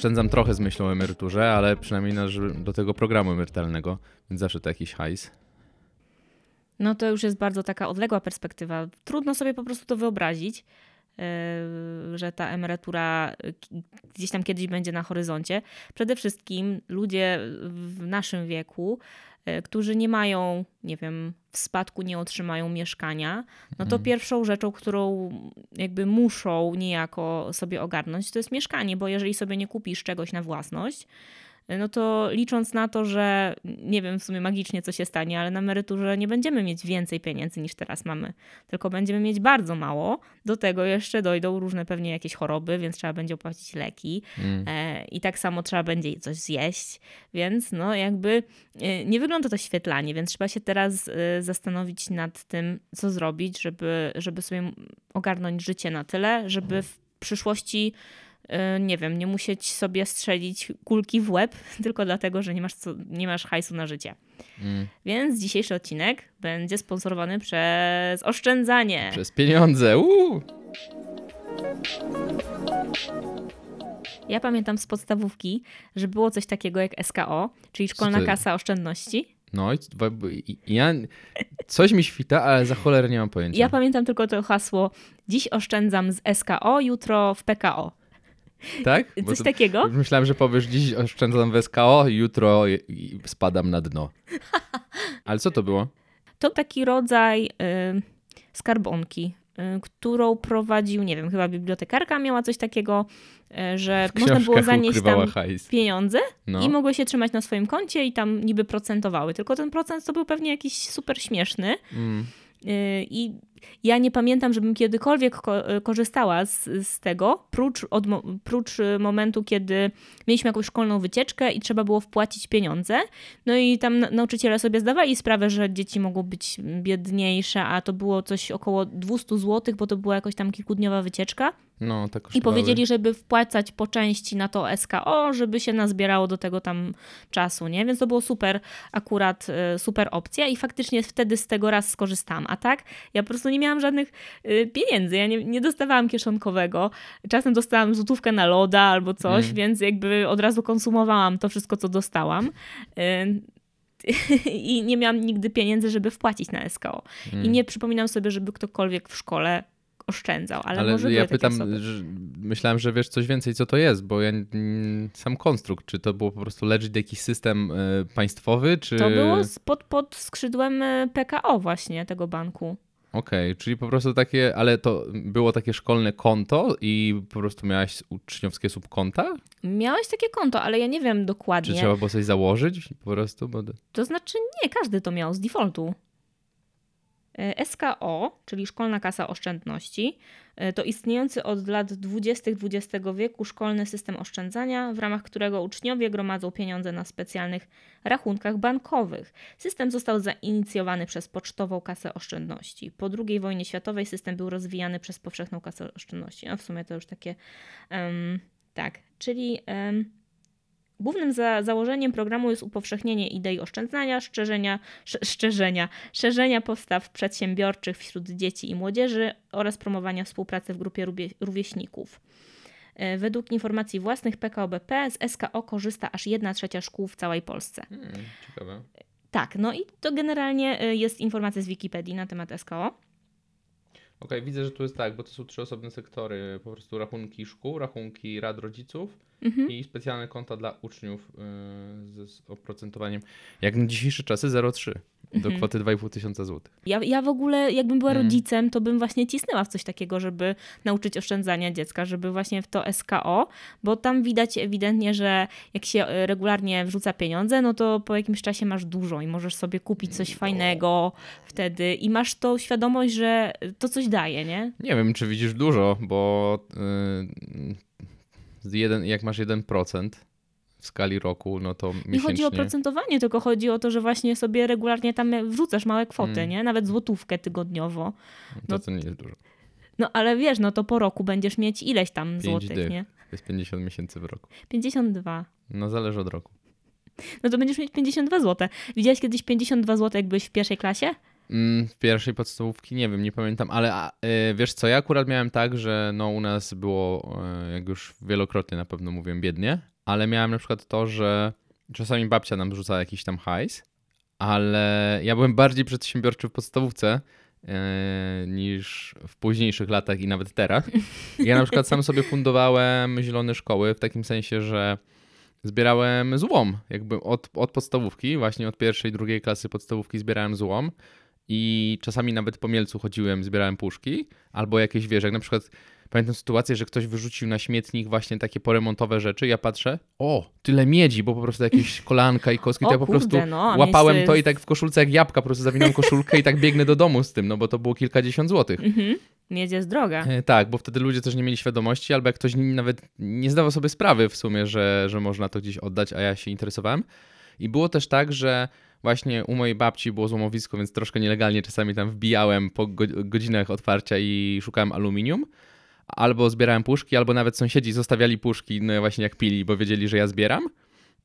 oszczędzam trochę z myślą o emeryturze, ale przynajmniej na, do tego programu emerytalnego, więc zawsze to jakiś hajs. No to już jest bardzo taka odległa perspektywa. Trudno sobie po prostu to wyobrazić, e, że ta emerytura gdzieś tam kiedyś będzie na horyzoncie. Przede wszystkim ludzie w naszym wieku E, którzy nie mają, nie wiem, w spadku nie otrzymają mieszkania, no to mhm. pierwszą rzeczą, którą jakby muszą niejako sobie ogarnąć, to jest mieszkanie, bo jeżeli sobie nie kupisz czegoś na własność, no to licząc na to, że nie wiem w sumie magicznie co się stanie, ale na emeryturze nie będziemy mieć więcej pieniędzy niż teraz mamy, tylko będziemy mieć bardzo mało. Do tego jeszcze dojdą różne pewnie jakieś choroby, więc trzeba będzie opłacić leki mm. e, i tak samo trzeba będzie coś zjeść, więc no jakby e, nie wygląda to świetlanie, więc trzeba się teraz e, zastanowić nad tym, co zrobić, żeby, żeby sobie ogarnąć życie na tyle, żeby w przyszłości nie wiem, nie musieć sobie strzelić kulki w łeb, tylko dlatego, że nie masz, co, nie masz hajsu na życie. Mm. Więc dzisiejszy odcinek będzie sponsorowany przez oszczędzanie. Przez pieniądze. Uuu. Ja pamiętam z podstawówki, że było coś takiego jak SKO, czyli Szkolna Kasa Oszczędności. No i ja, coś mi świta, ale za cholerę nie mam pojęcia. Ja pamiętam tylko to hasło dziś oszczędzam z SKO, jutro w PKO. Tak? Coś to, takiego? Myślałem, że powiesz, dziś oszczędzam w SKO, jutro spadam na dno. Ale co to było? To taki rodzaj y, skarbonki, y, którą prowadził, nie wiem, chyba bibliotekarka miała coś takiego, y, że można było zanieść tam hajs. pieniądze no. i mogły się trzymać na swoim koncie i tam niby procentowały. Tylko ten procent to był pewnie jakiś super śmieszny. Mm. Y, I ja nie pamiętam, żebym kiedykolwiek ko y, korzystała z, z tego, prócz, od, prócz y, momentu, kiedy mieliśmy jakąś szkolną wycieczkę i trzeba było wpłacić pieniądze. No i tam nauczyciele sobie zdawali sprawę, że dzieci mogą być biedniejsze, a to było coś około 200 zł, bo to była jakoś tam kilkudniowa wycieczka. No, tak I powiedzieli, żeby wpłacać po części na to SKO, żeby się nazbierało do tego tam czasu, nie? Więc to było super, akurat super opcja i faktycznie wtedy z tego raz skorzystałam. A tak, ja po prostu nie miałam żadnych y, pieniędzy, ja nie, nie dostawałam kieszonkowego. Czasem dostałam złotówkę na loda albo coś, mm. więc jakby od razu konsumowałam to wszystko, co dostałam. Y, I nie miałam nigdy pieniędzy, żeby wpłacić na SKO. Mm. I nie przypominam sobie, żeby ktokolwiek w szkole oszczędzał, ale, ale może ja pytam, że, myślałem, że wiesz coś więcej, co to jest, bo ja sam konstrukt, czy to było po prostu legit jakiś system y, państwowy, czy... To było pod, pod skrzydłem PKO właśnie, tego banku. Okej, okay, czyli po prostu takie, ale to było takie szkolne konto i po prostu miałaś uczniowskie subkonta? Miałeś takie konto, ale ja nie wiem dokładnie. Czy trzeba było coś założyć po prostu? Bo... To znaczy nie, każdy to miał z defaultu. E, SKO, czyli Szkolna Kasa Oszczędności, to istniejący od lat 20. XX wieku szkolny system oszczędzania, w ramach którego uczniowie gromadzą pieniądze na specjalnych rachunkach bankowych. System został zainicjowany przez Pocztową Kasę Oszczędności. Po II wojnie światowej system był rozwijany przez Powszechną Kasę Oszczędności. No w sumie to już takie. Um, tak, czyli. Um, Głównym za założeniem programu jest upowszechnienie idei oszczędzania, szczerzenia, szczerzenia, szerzenia postaw przedsiębiorczych wśród dzieci i młodzieży oraz promowania współpracy w grupie rówieśników. E, według informacji własnych PKO BP z SKO korzysta aż 1 trzecia szkół w całej Polsce. Hmm, ciekawe. Tak, no i to generalnie e, jest informacja z Wikipedii na temat SKO. Okej, okay, widzę, że tu jest tak, bo to są trzy osobne sektory. Po prostu rachunki szkół, rachunki rad rodziców mhm. i specjalne konta dla uczniów yy, z oprocentowaniem. Jak na dzisiejsze czasy 0,3 do mhm. kwoty 2,5 tysiąca złotych. Ja, ja w ogóle, jakbym była mm. rodzicem, to bym właśnie cisnęła w coś takiego, żeby nauczyć oszczędzania dziecka, żeby właśnie w to SKO, bo tam widać ewidentnie, że jak się e, regularnie wrzuca pieniądze, no to po jakimś czasie masz dużo i możesz sobie kupić coś no. fajnego wtedy i masz tą świadomość, że to coś daje, nie? Nie wiem, czy widzisz dużo, bo yy, jeden, jak masz 1%, w skali roku, no to miesięcznie... Nie chodzi o procentowanie, tylko chodzi o to, że właśnie sobie regularnie tam wrzucasz małe kwoty, mm. nie? Nawet złotówkę tygodniowo. No, to, co nie jest dużo. No ale wiesz, no to po roku będziesz mieć ileś tam złotych, dych. nie? To jest 50 miesięcy w roku. 52. No zależy od roku. No to będziesz mieć 52 zł. Widziałeś kiedyś 52 zł, jak byłeś w pierwszej klasie? Mm, w pierwszej podstawówki nie wiem, nie pamiętam, ale a, y, wiesz co, ja akurat miałem tak, że no u nas było, y, jak już wielokrotnie na pewno mówiłem, biednie ale miałem na przykład to, że czasami babcia nam rzucała jakiś tam hajs, ale ja byłem bardziej przedsiębiorczy w podstawówce e, niż w późniejszych latach i nawet teraz. Ja na przykład sam sobie fundowałem zielone szkoły w takim sensie, że zbierałem złom, jakby od, od podstawówki, właśnie od pierwszej, drugiej klasy podstawówki zbierałem złom i czasami nawet po mielcu chodziłem, zbierałem puszki albo jakieś, wiesz, jak na przykład pamiętam sytuację, że ktoś wyrzucił na śmietnik właśnie takie poremontowe rzeczy ja patrzę, o, tyle miedzi, bo po prostu jakieś kolanka i koski, to ja po kurde, prostu no, łapałem mieć to i jest- tak w koszulce jak jabłka, po prostu zawinąłem koszulkę i tak biegnę do domu z tym, no bo to było kilkadziesiąt złotych. Mhm. Miedź jest droga. E, Tak, bo wtedy ludzie też nie mieli świadomości, albo jak ktoś nawet nie zdawał sobie sprawy w sumie, że, że można to gdzieś oddać, a ja się interesowałem. I było też tak, że właśnie u mojej babci było złomowisko, więc troszkę nielegalnie czasami tam wbijałem po go- godzinach otwarcia i szukałem aluminium. Albo zbierałem puszki, albo nawet sąsiedzi zostawiali puszki, no właśnie jak pili, bo wiedzieli, że ja zbieram.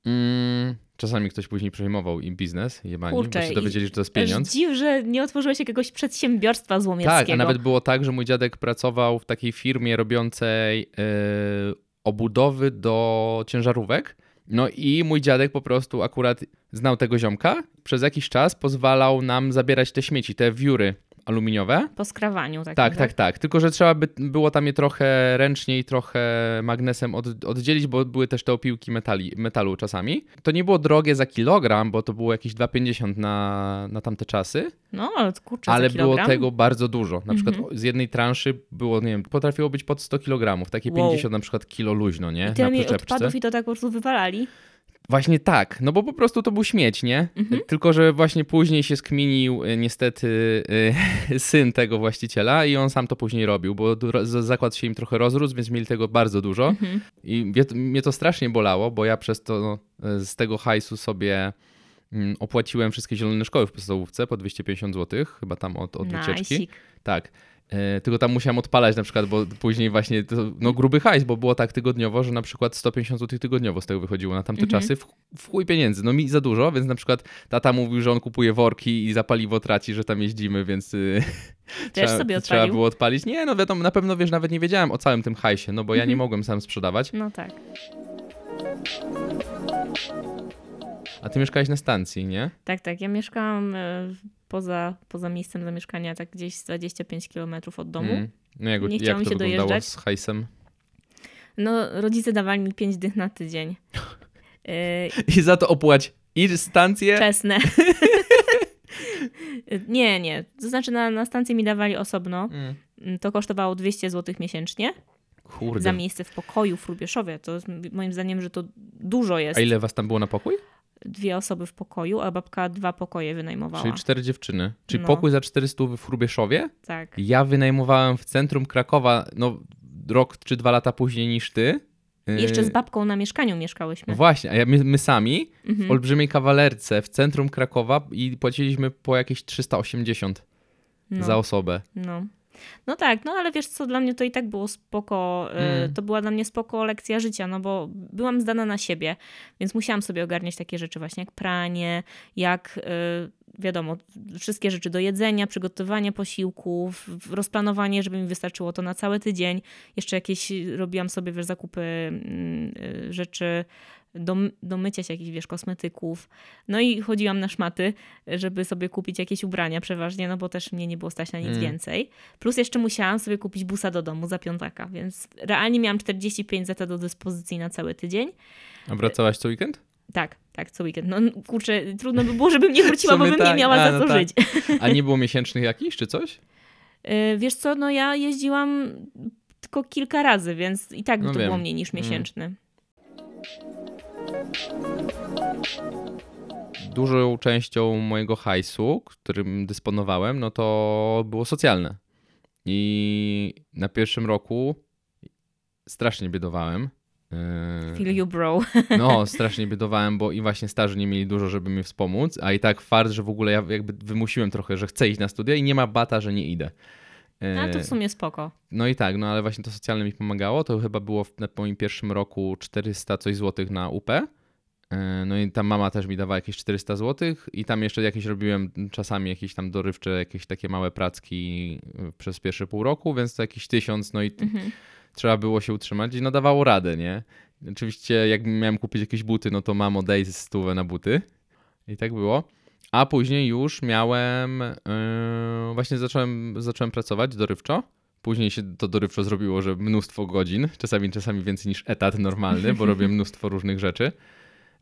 Mm, czasami ktoś później przejmował im biznes, jebani, Kurczę, bo się dowiedzieli, że to jest pieniądz. dziw, że nie otworzyłeś jakiegoś przedsiębiorstwa złomieckiego. Tak, a nawet było tak, że mój dziadek pracował w takiej firmie robiącej yy, obudowy do ciężarówek. No i mój dziadek po prostu akurat znał tego ziomka. Przez jakiś czas pozwalał nam zabierać te śmieci, te wióry aluminiowe. Po skrawaniu. Takim, Tak, tak, tak. Tylko, że trzeba by było tam je trochę ręcznie i trochę magnesem od, oddzielić, bo były też te opiłki metali, metalu czasami. To nie było drogie za kilogram, bo to było jakieś 2,50 na, na tamte czasy. No, ale kurczę, Ale było tego bardzo dużo. Na przykład Mhm. z jednej transzy było, nie wiem, potrafiło być pod 100 kg, takie Wow. 50 na przykład kilo luźno, nie? I Na tyle mieli przyczepce. odpadów i to tak po prostu wywalali. Właśnie tak, no bo po prostu to był śmieć, nie? Mhm. Tylko, że właśnie później się skminił y, niestety y, syn tego właściciela i on sam to później robił, bo zakład się im trochę rozrósł, więc mieli tego bardzo dużo. Mhm. I mnie, to strasznie bolało, bo ja przez to y, z tego hajsu sobie mm, opłaciłem wszystkie zielone szkoły w podstawówce po 250 zł, chyba tam od, od. Najsik. Tak. E, tylko tam musiałem odpalać na przykład, bo później właśnie, to, no gruby hajs, bo było tak tygodniowo, że na przykład 150 zł tygodniowo z tego wychodziło na tamte Mhm. czasy. W, w chuj pieniędzy, no mi za dużo, więc na przykład tata mówił, że on kupuje worki i za paliwo traci, że tam jeździmy, więc y, Też trzeba, sobie trzeba było odpalić. Nie, no wiadomo, na pewno wiesz, nawet nie wiedziałem o całym tym hajsie, no bo ja nie Mhm. mogłem sam sprzedawać. No tak. A ty mieszkałeś na stacji, nie? Tak, tak. Ja mieszkałam e, poza, poza miejscem zamieszkania, tak gdzieś z 25 km od domu. Mm. No jak, Nie chciało jak to się dojeżdżać. z hajsem? No, rodzice dawali mi 5 dych na tydzień. E, I za to opłać i stację, Czesne. nie, nie. To znaczy na, na stacji mi dawali osobno. Mm. To kosztowało 200 zł miesięcznie Kurde. za miejsce w pokoju w Rubieszowie. To moim zdaniem, że to dużo jest. A ile was tam było na pokój? Dwie osoby w pokoju, a babka dwa pokoje wynajmowała. Czyli cztery dziewczyny. Czyli No. pokój za 400 w Hrubieszowie? Tak. Ja wynajmowałem w centrum Krakowa, no rok czy dwa lata później niż ty. I Jeszcze z Yy, babką na mieszkaniu mieszkałyśmy. Właśnie, a my, my sami w Mhm. olbrzymiej kawalerce w centrum Krakowa i płaciliśmy po jakieś 380 No. za osobę. No. No tak, no ale wiesz co, dla mnie to i tak było spoko, e, Mm. to była dla mnie spoko lekcja życia, no bo byłam zdana na siebie, więc musiałam sobie ogarniać takie rzeczy właśnie jak pranie, jak e, wiadomo, wszystkie rzeczy do jedzenia, przygotowanie posiłków, rozplanowanie, żeby mi wystarczyło to na cały tydzień. Jeszcze jakieś robiłam sobie wiesz, zakupy mm, e, rzeczy do, do mycia się jakichś, wiesz, kosmetyków. No i chodziłam na szmaty, żeby sobie kupić jakieś ubrania przeważnie, no bo też mnie nie było stać na nic Mm. więcej. Plus jeszcze musiałam sobie kupić busa do domu za piątaka, więc realnie miałam 45 zeta do dyspozycji na cały tydzień. A wracałaś co weekend? Tak, tak, co weekend. No kurczę, trudno by było, żebym nie wróciła, bo bym nie tak. miała A, za no co tak. żyć. A nie było miesięcznych jakichś czy coś? Yy, Wiesz co, no ja jeździłam tylko kilka razy, więc i tak No to wiem. było mniej niż Mm. Dużą częścią mojego hajsu, którym dysponowałem, no to było socjalne. I na pierwszym roku strasznie biedowałem. Yy, Feel you bro. No, strasznie biedowałem, bo i właśnie starzy nie mieli dużo, żeby mi wspomóc, a i tak fakt, że w ogóle ja jakby wymusiłem trochę, że chcę iść na studia i nie ma bata, że nie idę. Yy, A to w sumie spoko. No i tak, no ale właśnie to socjalne mi pomagało. To chyba było w, na moim pierwszym roku 400 coś złotych na UP. Yy, No i tam mama też mi dawała jakieś 400 złotych i tam jeszcze jakieś robiłem czasami jakieś tam dorywcze, jakieś takie małe pracki yy, przez pierwsze pół roku, więc to jakieś tysiąc, no i Mhm. trzeba było się utrzymać i no dawało radę, nie? Oczywiście jak miałem kupić jakieś buty, no to mamo daj stówę na buty. I tak było. A później już miałem, yy, właśnie zacząłem, zacząłem pracować dorywczo. Później się to dorywczo zrobiło, że mnóstwo godzin, czasami czasami więcej niż etat normalny, bo robię mnóstwo różnych rzeczy.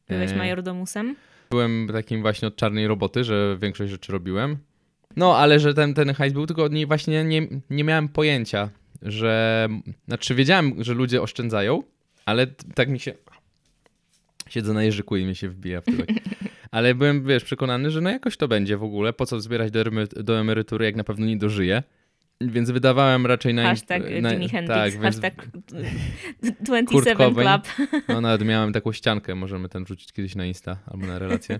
Byłeś E, majordomusem? Byłem takim właśnie od czarnej roboty, że większość rzeczy robiłem. No, ale że ten, ten hajs był, tylko nie, właśnie nie, nie miałem pojęcia, że... Znaczy wiedziałem, że ludzie oszczędzają, ale tak mi się... Siedzę na jeżyku i mi się wbija w tyłek. Ale byłem, wiesz, przekonany, że no jakoś to będzie w ogóle. Po co zbierać do, emery- do emerytury, jak na pewno nie dożyję. Więc wydawałem raczej na... Hashtag na, Jimi Hendrix, tak, hashtag 27 Kurt Cobain. Club. No nawet miałem taką ściankę, możemy ten wrzucić kiedyś na Insta albo na relację.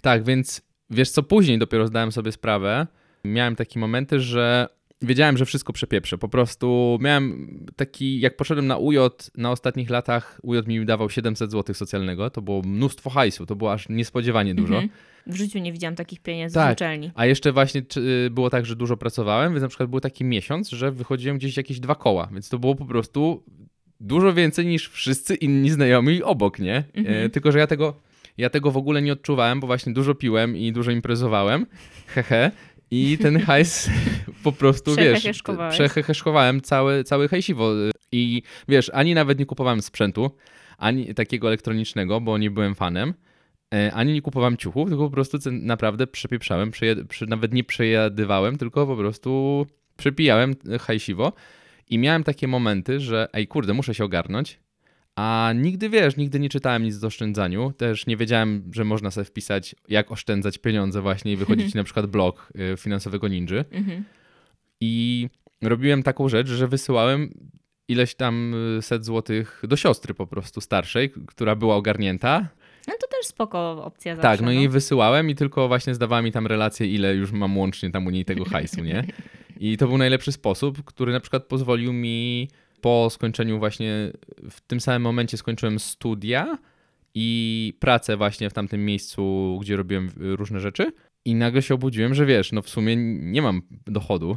tak, więc wiesz co, później dopiero zdałem sobie sprawę, miałem takie momenty, że wiedziałem, że wszystko przepieprzę. Po prostu miałem taki, jak poszedłem na UJ na ostatnich latach, UJ mi dawał 700 zł socjalnego, to było mnóstwo hajsu, to było aż niespodziewanie dużo. Mhm. W życiu nie widziałam takich pieniędzy Tak. w uczelni. A jeszcze właśnie czy, było tak, że dużo pracowałem, więc na przykład był taki miesiąc, że wychodziłem gdzieś jakieś dwa koła, więc to było po prostu dużo więcej niż wszyscy inni znajomi obok, nie? Mhm. E, tylko, że ja tego, ja tego w ogóle nie odczuwałem, bo właśnie dużo piłem i dużo imprezowałem, hehe, i ten hajs po prostu, wiesz, przeheheszkowałem cały, cały hajsiwo i wiesz, ani nawet nie kupowałem sprzętu, ani takiego elektronicznego, bo nie byłem fanem, E, ani nie kupowałem ciuchów, tylko po prostu naprawdę przepieprzałem, przy, nawet nie przejadywałem, tylko po prostu przepijałem e, hajsiwo i miałem takie momenty, że ej kurde, muszę się ogarnąć, a nigdy, wiesz, nigdy nie czytałem nic o oszczędzaniu, też nie wiedziałem, że można sobie wpisać, jak oszczędzać pieniądze właśnie i wychodzić na przykład blog e, finansowego ninja Mhm. i robiłem taką rzecz, że wysyłałem ileś tam e, set złotych do siostry po prostu starszej, która była ogarnięta, No to też spoko opcja zawsze. tak, no i wysyłałem i tylko właśnie zdawała mi tam relację, ile już mam łącznie tam u niej tego hajsu, nie? I to był najlepszy sposób, który na przykład pozwolił mi po skończeniu właśnie, w tym samym momencie skończyłem studia i pracę właśnie w tamtym miejscu, gdzie robiłem różne rzeczy i nagle się obudziłem, że wiesz, no w sumie nie mam dochodu,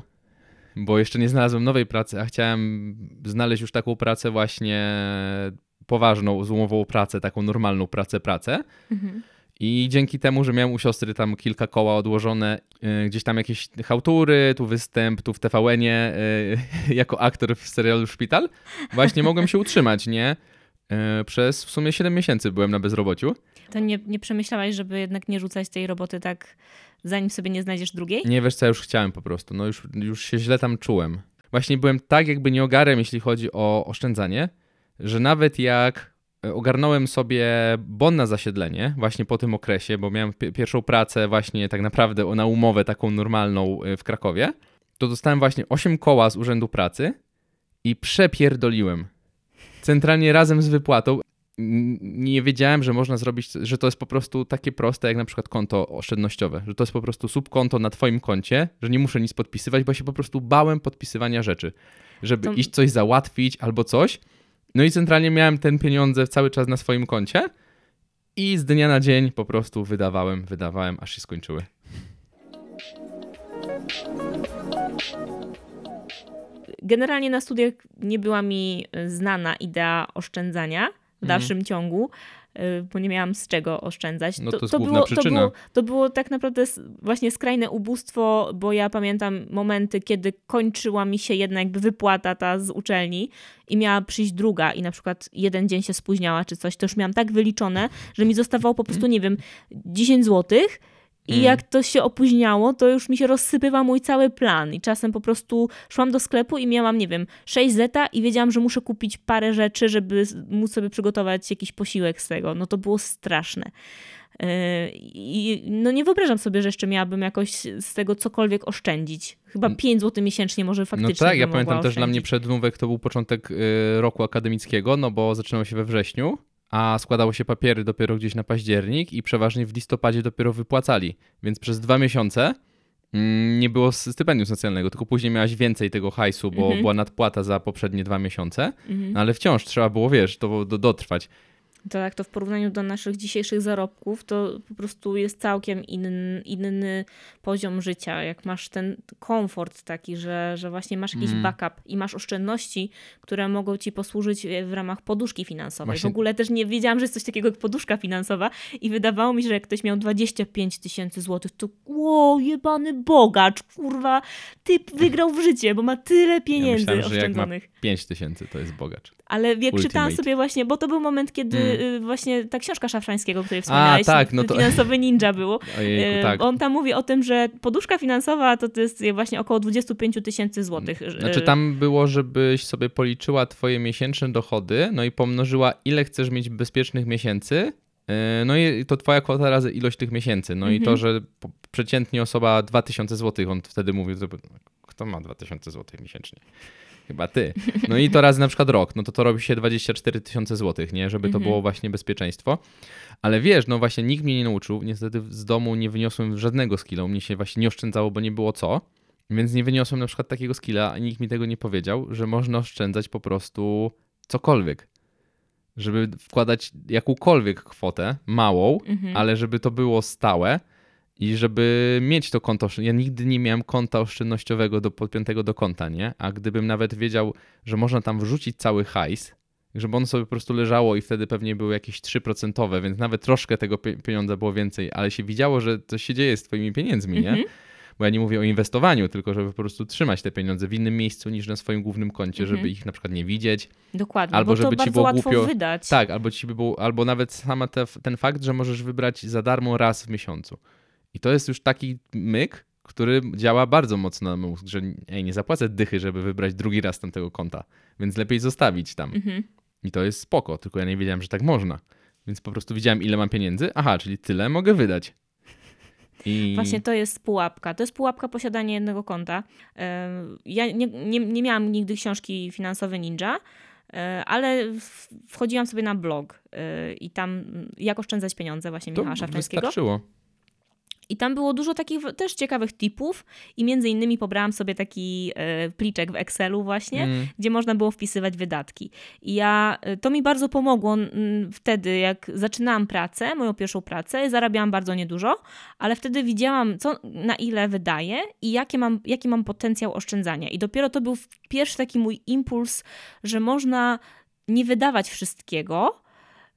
bo jeszcze nie znalazłem nowej pracy, a chciałem znaleźć już taką pracę właśnie poważną, z umową pracę, taką normalną pracę, pracę. Mhm. I dzięki temu, że miałem u siostry tam kilka koła odłożone, yy, gdzieś tam jakieś hałtury, tu występ, tu w TVN-ie, yy, jako aktor w serialu Szpital, właśnie mogłem się utrzymać, nie? Yy, przez w sumie 7 miesięcy byłem na bezrobociu. To nie, nie przemyślałaś, żeby jednak nie rzucać tej roboty tak, zanim sobie nie znajdziesz drugiej? Nie wiesz co, ja już chciałem po prostu, no już, już się źle tam czułem. Właśnie byłem tak jakby nie ogarem, jeśli chodzi o oszczędzanie, że nawet jak ogarnąłem sobie bon na zasiedlenie właśnie po tym okresie, bo miałem pi- pierwszą pracę właśnie tak naprawdę na umowę taką normalną e, w Krakowie, to dostałem właśnie 8 koła z Urzędu Pracy i przepierdoliłem. Centralnie razem z wypłatą. Nie wiedziałem, że można zrobić, że to jest po prostu takie proste, jak na przykład konto oszczędnościowe, że to jest po prostu subkonto na twoim koncie, że nie muszę nic podpisywać, bo się po prostu bałem podpisywania rzeczy, żeby To- iść coś załatwić albo coś. No i centralnie miałem ten pieniądze cały czas na swoim koncie i z dnia na dzień po prostu wydawałem, wydawałem, aż się skończyły. Generalnie na studiach nie była mi znana idea oszczędzania w dalszym ciągu, y, bo nie miałam z czego oszczędzać. No to jest główna było, to, było, to było tak naprawdę właśnie skrajne ubóstwo, bo ja pamiętam momenty, kiedy kończyła mi się jedna jakby wypłata ta z uczelni i miała przyjść druga i na przykład jeden dzień się spóźniała czy coś, to już miałam tak wyliczone, że mi zostawało po prostu, nie wiem, 10 złotych i Mm. jak to się opóźniało, to już mi się rozsypywał mój cały plan. I czasem po prostu szłam do sklepu i miałam, nie wiem, 6 zeta i wiedziałam, że muszę kupić parę rzeczy, żeby móc sobie przygotować jakiś posiłek z tego. No to było straszne. Yy, I no nie wyobrażam sobie, że jeszcze miałabym jakoś z tego cokolwiek oszczędzić. Chyba 5 zł miesięcznie może faktycznie. No tak, ja pamiętam mogła też dla mnie oszczędzić. przednówek to był początek y, roku akademickiego, no bo zaczynało się we wrześniu, a składało się papiery dopiero gdzieś na październik i przeważnie w listopadzie dopiero wypłacali. Więc przez dwa miesiące mm, nie było stypendium socjalnego, tylko później miałaś więcej tego hajsu, bo Mhm. była nadpłata za poprzednie dwa miesiące, Mhm. no ale wciąż trzeba było, wiesz, to do, dotrwać. To tak, to w porównaniu do naszych dzisiejszych zarobków, to po prostu jest całkiem inny, inny poziom życia. Jak masz ten komfort taki, że, że właśnie masz jakiś Mm. backup i masz oszczędności, które mogą ci posłużyć e, w ramach poduszki finansowej. Właśnie- W ogóle też nie wiedziałam, że jest coś takiego jak poduszka finansowa i wydawało mi się, że jak ktoś miał 25 tysięcy złotych, to wow, jebany bogacz, kurwa, typ wygrał w życie, bo ma tyle pieniędzy myślałem, że jak ma oszczędzonych. 5 tysięcy to jest bogacz. Ale jak czytałam sobie właśnie, bo to był moment, kiedy Mm. Y, właśnie ta książka Szafrańskiego, o której wspomniałeś, tak, no to- finansowy ninja było. Ojejku, Y, tak. On tam mówi o tym, że poduszka finansowa to, to jest właśnie około 25 tysięcy złotych. Y, Znaczy tam było, żebyś sobie policzyła twoje miesięczne dochody, no i pomnożyła ile chcesz mieć bezpiecznych miesięcy, no i to twoja kwota razy ilość tych miesięcy. No i Mhm. to, że po- przeciętnie osoba 2000 zł, on wtedy mówił, że kto ma 2000 zł miesięcznie? Chyba ty. No i to razy na przykład rok, no to to robi się 24 tysiące złotych, nie? Żeby to Mhm. było właśnie bezpieczeństwo. Ale wiesz, no właśnie nikt mnie nie nauczył, niestety z domu nie wyniosłem żadnego skilla, u mnie się właśnie nie oszczędzało, bo nie było co. Więc nie wyniosłem na przykład takiego skilla, a nikt mi tego nie powiedział, że można oszczędzać po prostu cokolwiek. Żeby wkładać jakąkolwiek kwotę, małą, Mhm. ale żeby to było stałe i żeby mieć to konto. Ja nigdy nie miałem konta oszczędnościowego do, podpiętego do konta, nie? A gdybym nawet wiedział, że można tam wrzucić cały hajs, żeby on sobie po prostu leżało i wtedy pewnie były jakieś 3%, więc nawet troszkę tego pie- pieniądza było więcej, ale się widziało, że coś się dzieje z twoimi pieniędzmi, nie? Mhm. Bo ja nie mówię o inwestowaniu, tylko żeby po prostu trzymać te pieniądze w innym miejscu niż na swoim głównym koncie, Mhm. żeby ich na przykład nie widzieć. Dokładnie, albo żeby ci było łatwo głupio- wydać. Tak, albo ci by było, albo nawet sama te, ten fakt, że możesz wybrać za darmo raz w miesiącu. I to jest już taki myk, który działa bardzo mocno na mózg, że ej, nie zapłacę dychy, żeby wybrać drugi raz tamtego konta, więc lepiej zostawić tam. Mhm. I to jest spoko, tylko ja nie wiedziałem, że tak można. Więc po prostu widziałem, ile mam pieniędzy. Aha, czyli tyle mogę wydać. I... Właśnie to jest pułapka. To jest pułapka posiadania jednego konta. Ja nie, nie, nie miałam nigdy książki finansowe Ninja, e, ale wchodziłam sobie na blog e, i tam jak oszczędzać pieniądze właśnie to Michała Szafrańskiego. wystarczyło. I tam było dużo takich też ciekawych tipów i między innymi pobrałam sobie taki e, pliczek w Excelu właśnie, Mm. gdzie można było wpisywać wydatki. I ja, e, to mi bardzo pomogło wtedy, jak zaczynałam pracę, moją pierwszą pracę, zarabiałam bardzo niedużo, ale wtedy widziałam, co, na ile wydaję i jakie mam, jaki mam potencjał oszczędzania. I dopiero to był pierwszy taki mój impuls, że można nie wydawać wszystkiego,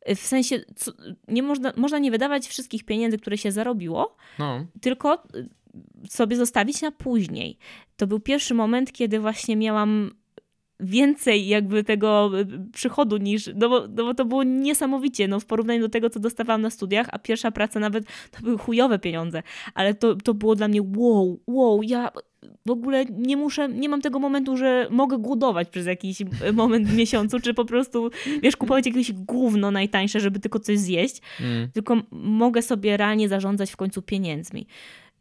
w sensie, co, nie można, można nie wydawać wszystkich pieniędzy, które się zarobiło, No, tylko y, sobie zostawić na później. To był pierwszy moment, kiedy właśnie miałam więcej jakby tego y, przychodu niż, no bo, no bo to było niesamowicie, no w porównaniu do tego, co dostawałam na studiach, a pierwsza praca nawet, to były chujowe pieniądze, ale to, to było dla mnie wow, wow, ja w ogóle nie muszę, nie mam tego momentu, że mogę głodować przez jakiś y, moment w miesiącu, czy po prostu, wiesz, kupować jakieś gówno najtańsze, żeby tylko coś zjeść, mm. tylko mogę sobie realnie zarządzać w końcu pieniędzmi.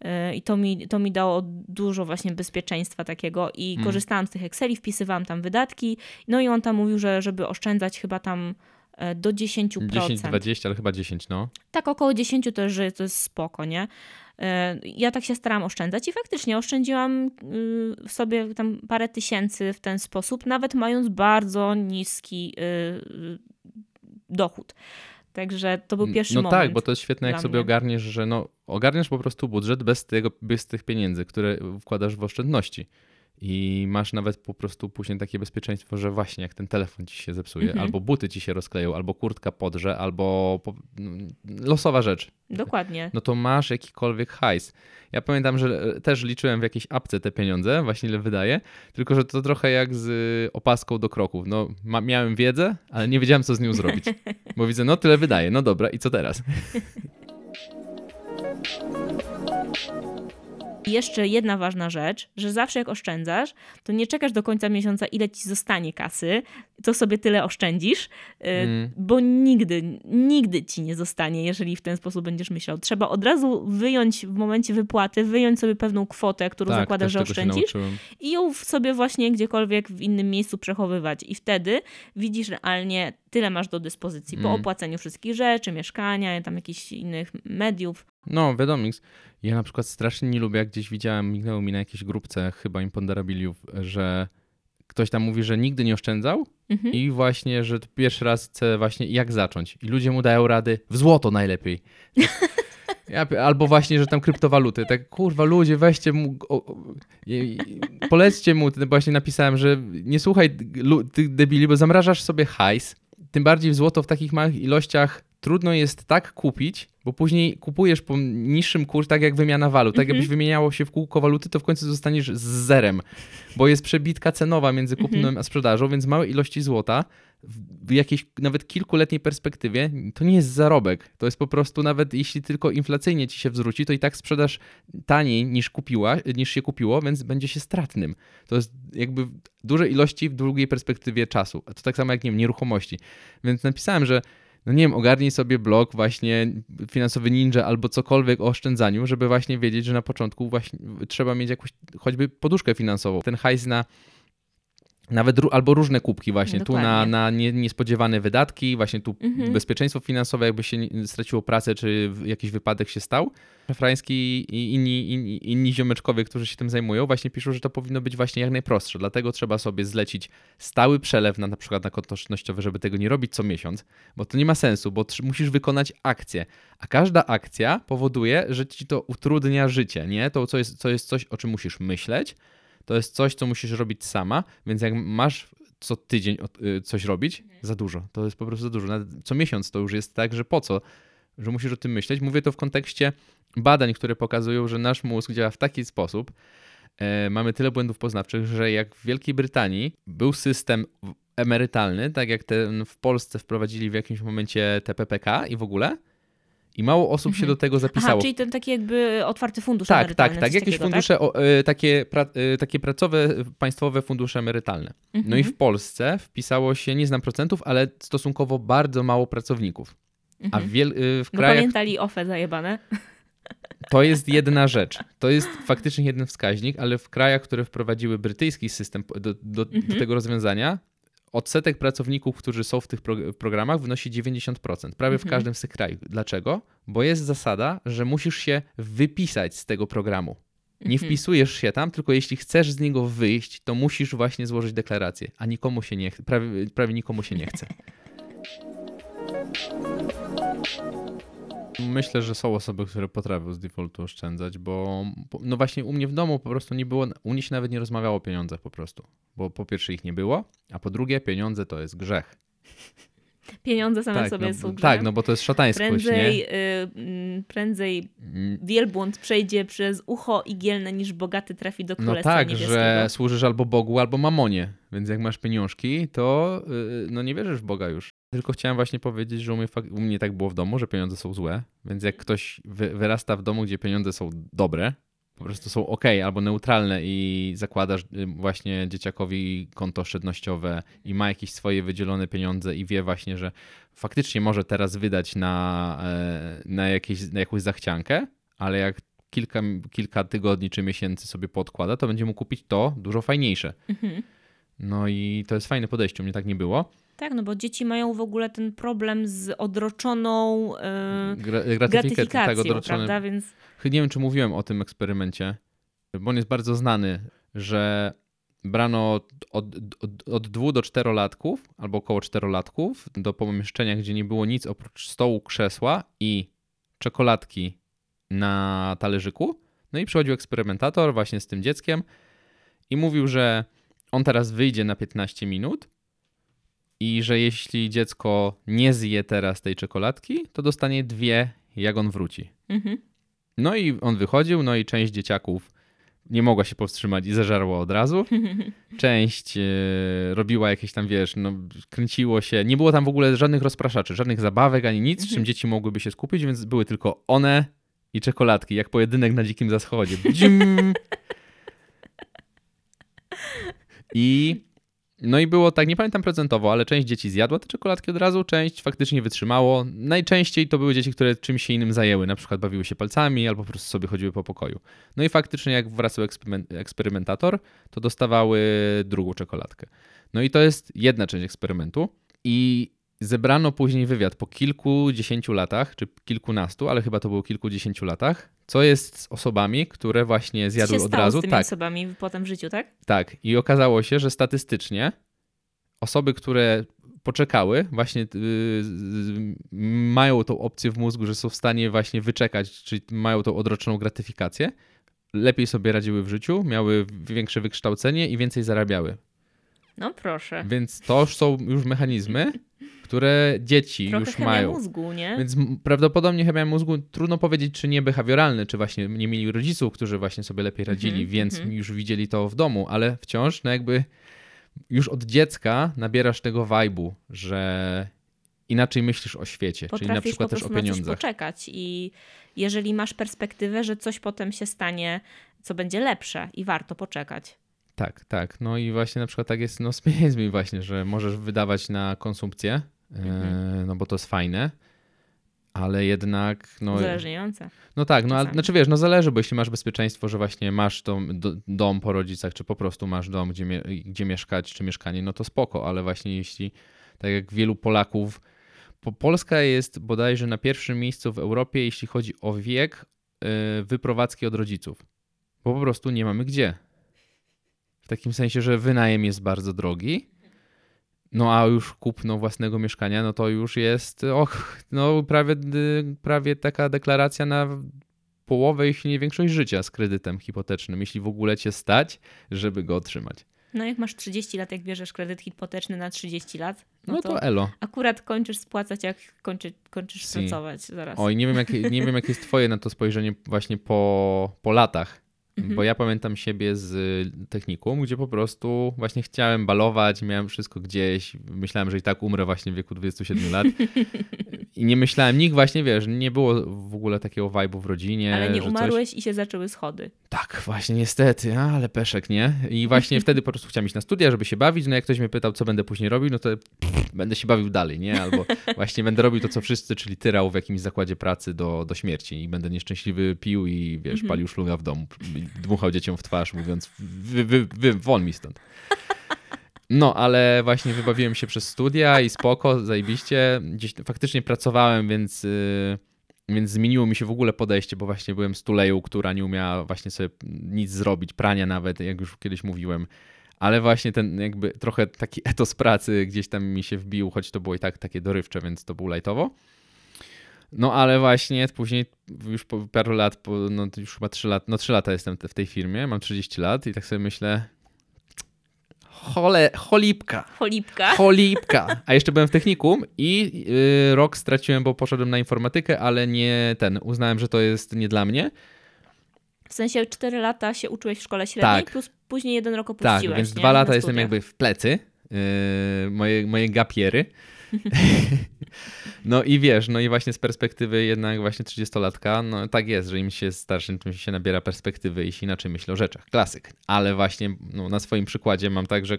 Yy, I to mi, to mi dało dużo właśnie bezpieczeństwa takiego i Mm. korzystałam z tych Exceli, wpisywałam tam wydatki, no i on tam mówił, że żeby oszczędzać chyba tam e, do 10%. 10, 20, ale chyba 10, no. Tak około 10 to, że to jest spoko, nie? E, Ja tak się starałam oszczędzać i faktycznie oszczędziłam y, sobie tam parę tysięcy w ten sposób, nawet mając bardzo niski y, y, dochód. Także to był pierwszy no moment. tak, bo to jest świetne, jak sobie mnie. ogarniesz, że no, ogarniasz po prostu budżet bez, tego, bez tych pieniędzy, które wkładasz w oszczędności. I masz nawet po prostu później takie bezpieczeństwo, że właśnie jak ten telefon ci się zepsuje, Mhm. albo buty ci się rozkleją, albo kurtka podrze, albo po, no, losowa rzecz. Dokładnie. No to masz jakikolwiek hajs. Ja pamiętam, że e, też liczyłem w jakiejś apce te pieniądze, właśnie ile wydaję, tylko że to trochę jak z y, opaską do kroków. No, miałem wiedzę, ale nie wiedziałem, co z nią zrobić. Bo widzę, no tyle wydaję, no dobra, i co teraz? I jeszcze jedna ważna rzecz, że zawsze jak oszczędzasz, to nie czekasz do końca miesiąca, ile ci zostanie kasy, to sobie tyle oszczędzisz, y, Mm. bo nigdy, nigdy ci nie zostanie, jeżeli w ten sposób będziesz myślał. Trzeba od razu wyjąć w momencie wypłaty, wyjąć sobie pewną kwotę, którą tak, zakładasz, że oszczędzisz i ją sobie właśnie gdziekolwiek w innym miejscu przechowywać. I wtedy widzisz realnie, tyle masz do dyspozycji po Mm. opłaceniu wszystkich rzeczy, mieszkania, tam jakichś innych mediów. No, wiadomo. Ja na przykład strasznie nie lubię, jak gdzieś widziałem, mignęło mi na jakiejś grupce chyba Imponderabiliów, że ktoś tam mówi, że nigdy nie oszczędzał Mhm. i właśnie, że pierwszy raz chce właśnie jak zacząć. I ludzie mu dają rady w złoto najlepiej. Ja, albo właśnie, że tam kryptowaluty. Tak, kurwa, ludzie, weźcie mu, o, o, i- polećcie mu, właśnie napisałem, że nie słuchaj tych debili, bo zamrażasz sobie hajs, tym bardziej w złoto w takich małych ilościach trudno jest tak kupić, bo później kupujesz po niższym kursie, tak jak wymiana walut. Tak jakbyś wymieniało się w kółko waluty, to w końcu zostaniesz z zerem, bo jest przebitka cenowa między kupnem a sprzedażą, więc małe ilości złota w jakiejś nawet kilkuletniej perspektywie to nie jest zarobek. To jest po prostu nawet jeśli tylko inflacyjnie ci się wzróci, to i tak sprzedasz taniej niż kupiła, niż się kupiło, więc będzie się stratnym. To jest jakby duże ilości w długiej perspektywie czasu. A to tak samo jak nie wiem, nieruchomości. Więc napisałem, że no nie wiem, ogarnij sobie blog właśnie finansowy ninja albo cokolwiek o oszczędzaniu, żeby właśnie wiedzieć, że na początku właśnie trzeba mieć jakąś choćby poduszkę finansową. Ten hajs na nawet albo różne kubki właśnie, tu na, Dokładnie. na nie, niespodziewane wydatki, właśnie tu Mhm. bezpieczeństwo finansowe, jakby się straciło pracę, czy jakiś wypadek się stał. Szafrański i inni, inni, inni ziomeczkowie, którzy się tym zajmują, właśnie piszą, że to powinno być właśnie jak najprostsze. Dlatego trzeba sobie zlecić stały przelew na, na przykład na konto oszczędnościowe, żeby tego nie robić co miesiąc, bo to nie ma sensu, bo musisz wykonać akcję. A każda akcja powoduje, że ci to utrudnia życie, nie? To co jest, co jest coś, o czym musisz myśleć, to jest coś, co musisz robić sama, więc jak masz co tydzień y, coś robić, za dużo. To jest po prostu za dużo. Nawet co miesiąc to już jest tak, że po co? Że musisz o tym myśleć. Mówię to w kontekście badań, które pokazują, że nasz mózg działa w taki sposób, e, mamy tyle błędów poznawczych, że jak w Wielkiej Brytanii był system w- emerytalny, tak jak ten w Polsce wprowadzili w jakimś momencie TPPK i w ogóle, i mało osób się do tego Aha, zapisało. czyli ten taki jakby otwarty fundusz Tak, emerytalny. tak, tak. Jakieś takiego, fundusze, o, e, takie, pra, e, takie pracowe, państwowe fundusze emerytalne. No i Mhm. w Polsce wpisało się, nie znam procentów, ale stosunkowo bardzo mało pracowników. A Mhm. w, wiel, e, w Bo krajach pamiętali OFE zajebane. To jest jedna rzecz. To jest faktycznie jeden wskaźnik, ale w krajach, które wprowadziły brytyjski system do, do, do Mhm. tego rozwiązania, odsetek pracowników, którzy są w tych pro, programach, wynosi 90%. Prawie w Mhm. każdym z tych krajów. Dlaczego? Bo jest zasada, że musisz się wypisać z tego programu. Nie Mhm. wpisujesz się tam, tylko jeśli chcesz z niego wyjść, to musisz właśnie złożyć deklarację, a nikomu się nie prawie, prawie nikomu się nie chce. Myślę, że są osoby, które potrafią z defaultu oszczędzać, bo no właśnie u mnie w domu po prostu nie było, u mnie się nawet nie rozmawiało o pieniądzach po prostu, bo po pierwsze ich nie było, a po drugie pieniądze to jest grzech. Pieniądze same Tak sobie no, są tak, no bo to jest szatańskość, Prędzej, nie? y, mm, prędzej Mm, wielbłąd przejdzie przez ucho igielne, niż bogaty trafi do No królestwa tak, niebieskiego. że służysz albo Bogu, albo mamonie, więc jak masz pieniążki, to yy, no nie wierzysz w Boga już. Tylko chciałem właśnie powiedzieć, że u mnie, u mnie tak było w domu, że pieniądze są złe, więc jak ktoś wy, wyrasta w domu, gdzie pieniądze są dobre, po prostu są ok albo neutralne i zakładasz y, właśnie dzieciakowi konto oszczędnościowe i ma jakieś swoje wydzielone pieniądze i wie właśnie, że faktycznie może teraz wydać na, e, na, jakieś, na jakąś zachciankę, ale jak kilka, kilka tygodni czy miesięcy sobie podkłada, to będzie mógł kupić to dużo fajniejsze. Mhm. No i to jest fajne podejście, u mnie tak nie było. Tak, no bo dzieci mają w ogóle ten problem z odroczoną y, Gra, gratyfika- tak, gratyfikacją, odroczone- prawda? Więc Nie wiem, czy mówiłem o tym eksperymencie, bo on jest bardzo znany, że brano od, od, od dwóch do czterolatków, albo około czterolatków, do pomieszczenia, gdzie nie było nic oprócz stołu, krzesła i czekoladki na talerzyku. No i przychodził eksperymentator właśnie z tym dzieckiem i mówił, że on teraz wyjdzie na 15 minut i że jeśli dziecko nie zje teraz tej czekoladki, to dostanie dwie, jak on wróci. mhm. No i on wychodził, no i część dzieciaków nie mogła się powstrzymać i zażarła od razu. Część e, robiła jakieś tam, wiesz, no, kręciło się. Nie było tam w ogóle żadnych rozpraszaczy, żadnych zabawek ani nic, czym dzieci mogłyby się skupić, więc były tylko one i czekoladki, jak pojedynek na dzikim zachodzie. Bdzim! I no i było tak, nie pamiętam procentowo, ale część dzieci zjadła te czekoladki od razu, część faktycznie wytrzymało. Najczęściej to były dzieci, które czymś się innym zajęły, na przykład bawiły się palcami albo po prostu sobie chodziły po pokoju. No i faktycznie jak wracał eksperymen- eksperymentator, to dostawały drugą czekoladkę. No i to jest jedna część eksperymentu i zebrano później wywiad po kilkudziesięciu latach, czy kilkunastu, ale chyba to było kilkudziesięciu latach, co jest z osobami, które właśnie zjadły się od razu. z tymi Tak, osobami potem w życiu, tak? tak. I okazało się, że statystycznie osoby, które poczekały, właśnie yy, mają tą opcję w mózgu, że są w stanie właśnie wyczekać, czyli mają tą odroczoną gratyfikację, lepiej sobie radziły w życiu, miały większe wykształcenie i więcej zarabiały. No proszę. Więc to już są już mechanizmy, które dzieci Trochę już mają. mózgu, nie? Więc prawdopodobnie chemia mózgu trudno powiedzieć, czy nie behawioralny, czy właśnie nie mieli rodziców, którzy właśnie sobie lepiej radzili, Mhm, więc mhm. już widzieli to w domu, ale wciąż, no jakby już od dziecka nabierasz tego wajbu, że inaczej myślisz o świecie, czyli na Potrafisz przykład po też o prostu na pieniądzach. poczekać i jeżeli masz perspektywę, że coś potem się stanie, co będzie lepsze i warto poczekać. Tak, tak. No i właśnie na przykład tak jest no, z pieniędzmi właśnie, że możesz wydawać na konsumpcję, Mhm. no bo to jest fajne, ale jednak no, Uzależniające. No tak, no ale znaczy wiesz, no zależy, bo jeśli masz bezpieczeństwo, że właśnie masz dom, do, dom po rodzicach, czy po prostu masz dom, gdzie, mie, gdzie mieszkać, czy mieszkanie, no to spoko, ale właśnie jeśli, tak jak wielu Polaków, po, Polska jest bodajże na pierwszym miejscu w Europie, jeśli chodzi o wiek yy, wyprowadzki od rodziców, bo po prostu nie mamy gdzie. W takim sensie, że wynajem jest bardzo drogi, no a już kupno własnego mieszkania, no to już jest, och, no prawie, y, prawie taka deklaracja na połowę, jeśli nie większość życia z kredytem hipotecznym, jeśli w ogóle cię stać, żeby go otrzymać. No jak masz 30 lat, jak bierzesz kredyt hipoteczny na 30 lat, no, No to, to elo. akurat kończysz spłacać, jak kończy, kończysz Si. pracować zaraz. Oj, nie wiem, jakie, nie wiem, jakie jest twoje na to spojrzenie właśnie po, po latach. Mhm. Bo ja pamiętam siebie z technikum, gdzie po prostu właśnie chciałem balować, miałem wszystko gdzieś, myślałem, że i tak umrę właśnie w wieku 27 lat. I nie myślałem, nikt właśnie, wiesz, nie było w ogóle takiego vibe'u w rodzinie. Ale nie że coś... umarłeś i się zaczęły schody. Tak, właśnie, niestety, ale peszek, nie? I właśnie wtedy po prostu chciałem iść na studia, żeby się bawić, no jak ktoś mnie pytał, co będę później robił, no to pff, będę się bawił dalej, nie? Albo właśnie będę robił to, co wszyscy, czyli tyrał w jakimś zakładzie pracy do, do śmierci i będę nieszczęśliwy pił i, wiesz, Mhm. palił szluga w domu, dmuchał dzieciom w twarz, mówiąc, wy, wy, wy, won mi stąd. No, ale właśnie wybawiłem się przez studia i spoko, zajebiście. Gdzieś faktycznie pracowałem, więc, yy, więc zmieniło mi się w ogóle podejście, bo właśnie byłem stuleją, która nie umiała właśnie sobie nic zrobić, prania nawet, jak już kiedyś mówiłem. Ale właśnie ten jakby trochę taki etos pracy gdzieś tam mi się wbił, choć to było i tak takie dorywcze, więc to było lajtowo. No ale właśnie później już po paru lat, po, no już chyba 3 lat, no 3 lata jestem te- w tej firmie, mam 30 lat i tak sobie myślę, chole, cholipka, Cholipka. cholipka. A jeszcze byłem w technikum i y, rok straciłem, bo poszedłem na informatykę, ale nie ten, uznałem, że to jest nie dla mnie. W sensie 4 lata się uczyłeś w szkole średniej, Tak. plus później jeden rok Tak, opuściłeś. więc nie? dwa lata jestem jakby w plecy, yy, moje, moje gapiery. no i wiesz, no i właśnie z perspektywy jednak właśnie 30-latka, no tak jest, że im się jest starszym, tym się nabiera perspektywy i się inaczej myśli o rzeczach. Klasyk. Ale właśnie no, na swoim przykładzie mam tak, że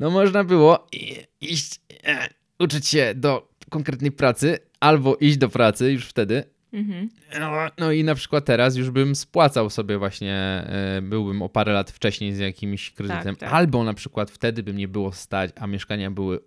no można było iść, e, uczyć się do konkretnej pracy, albo iść do pracy już wtedy, Mhm. no, no i na przykład teraz już bym spłacał sobie właśnie, e, byłbym o parę lat wcześniej z jakimś kredytem, tak. albo na przykład wtedy by mnie było stać, a mieszkania były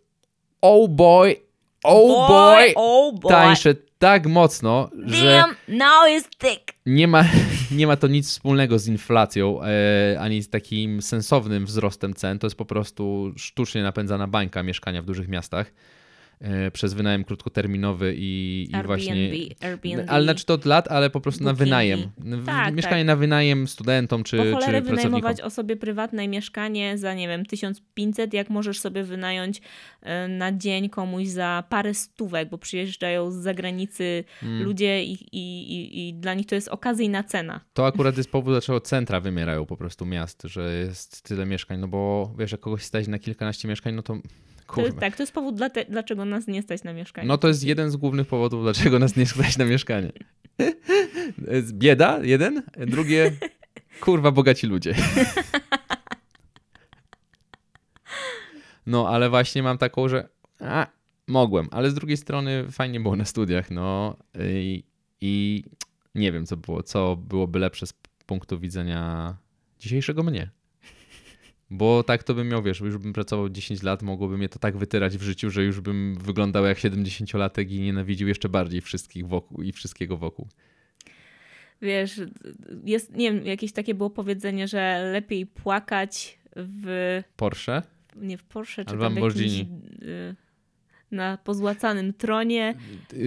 oh boy, oh boy, oh boy. tańsze tak mocno, że Damn, now is thick. nie ma, nie ma to nic wspólnego z inflacją, e, ani z takim sensownym wzrostem cen, to jest po prostu sztucznie napędzana bańka mieszkania w dużych miastach przez wynajem krótkoterminowy i, i Airbnb, właśnie... Airbnb. Ale znaczy to od lat, ale po prostu na wynajem. W- Tak, Mieszkanie tak. na wynajem studentom czy, po czy pracownikom. wynajmować osobie prywatnej mieszkanie za, nie wiem, 1500, jak możesz sobie wynająć e, na dzień komuś za parę stówek, bo przyjeżdżają z zagranicy Mm. ludzie i, i, i, i dla nich to jest okazyjna cena. To akurat jest powód, dlaczego centra wymierają po prostu miast, że jest tyle mieszkań, no bo wiesz, jak kogoś stać na kilkanaście mieszkań, no to To jest, tak, to jest powód, dla te, dlaczego nas nie stać na mieszkanie. No to jest jeden z głównych powodów, dlaczego nas nie stać na mieszkanie. Bieda, jeden, drugie, kurwa, bogaci ludzie. No, ale właśnie mam taką, że a, mogłem, ale z drugiej strony fajnie było na studiach, no i, i nie wiem, co było, co byłoby lepsze z punktu widzenia dzisiejszego mnie. Bo tak to bym miał, wiesz, już bym pracował 10 lat, mogłoby mnie to tak wytyrać w życiu, że już bym wyglądał jak 70-latek i nienawidził jeszcze bardziej wszystkich wokół i wszystkiego wokół. Wiesz, jest, nie wiem, jakieś takie było powiedzenie, że lepiej płakać w, Porsche? nie w Porsche, czy Albo tam w Lamborghini. jakimś, y, na pozłacanym tronie.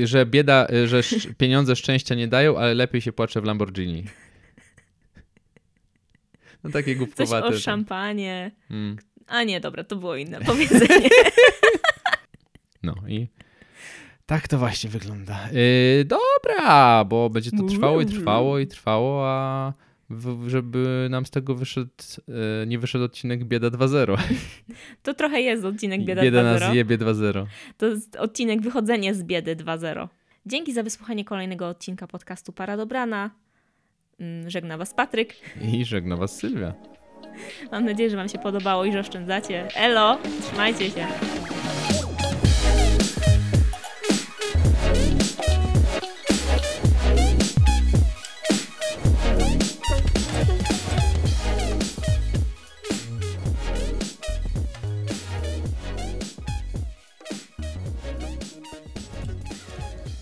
Że bieda, że sz- pieniądze szczęścia nie dają, ale lepiej się płacze w Lamborghini. No takie Coś głupkowate. o to- szampanie. Mm. A nie, dobra, to było inne powiedzenie. No i tak to właśnie wygląda. Yy, dobra, bo będzie to trwało i trwało i trwało, a w, żeby nam z tego wyszedł, yy, nie wyszedł odcinek Bieda 2.0. To trochę jest odcinek Bieda, Bieda 2.0. nas jebie 2.0. To jest odcinek Wychodzenie z biedy 2.0. Dzięki za wysłuchanie kolejnego odcinka podcastu Para Dobrana. Mm, Żegna Was Patryk. I żegna was Sylwia. Mam nadzieję, że Wam się podobało i że oszczędzacie. Elo, trzymajcie się.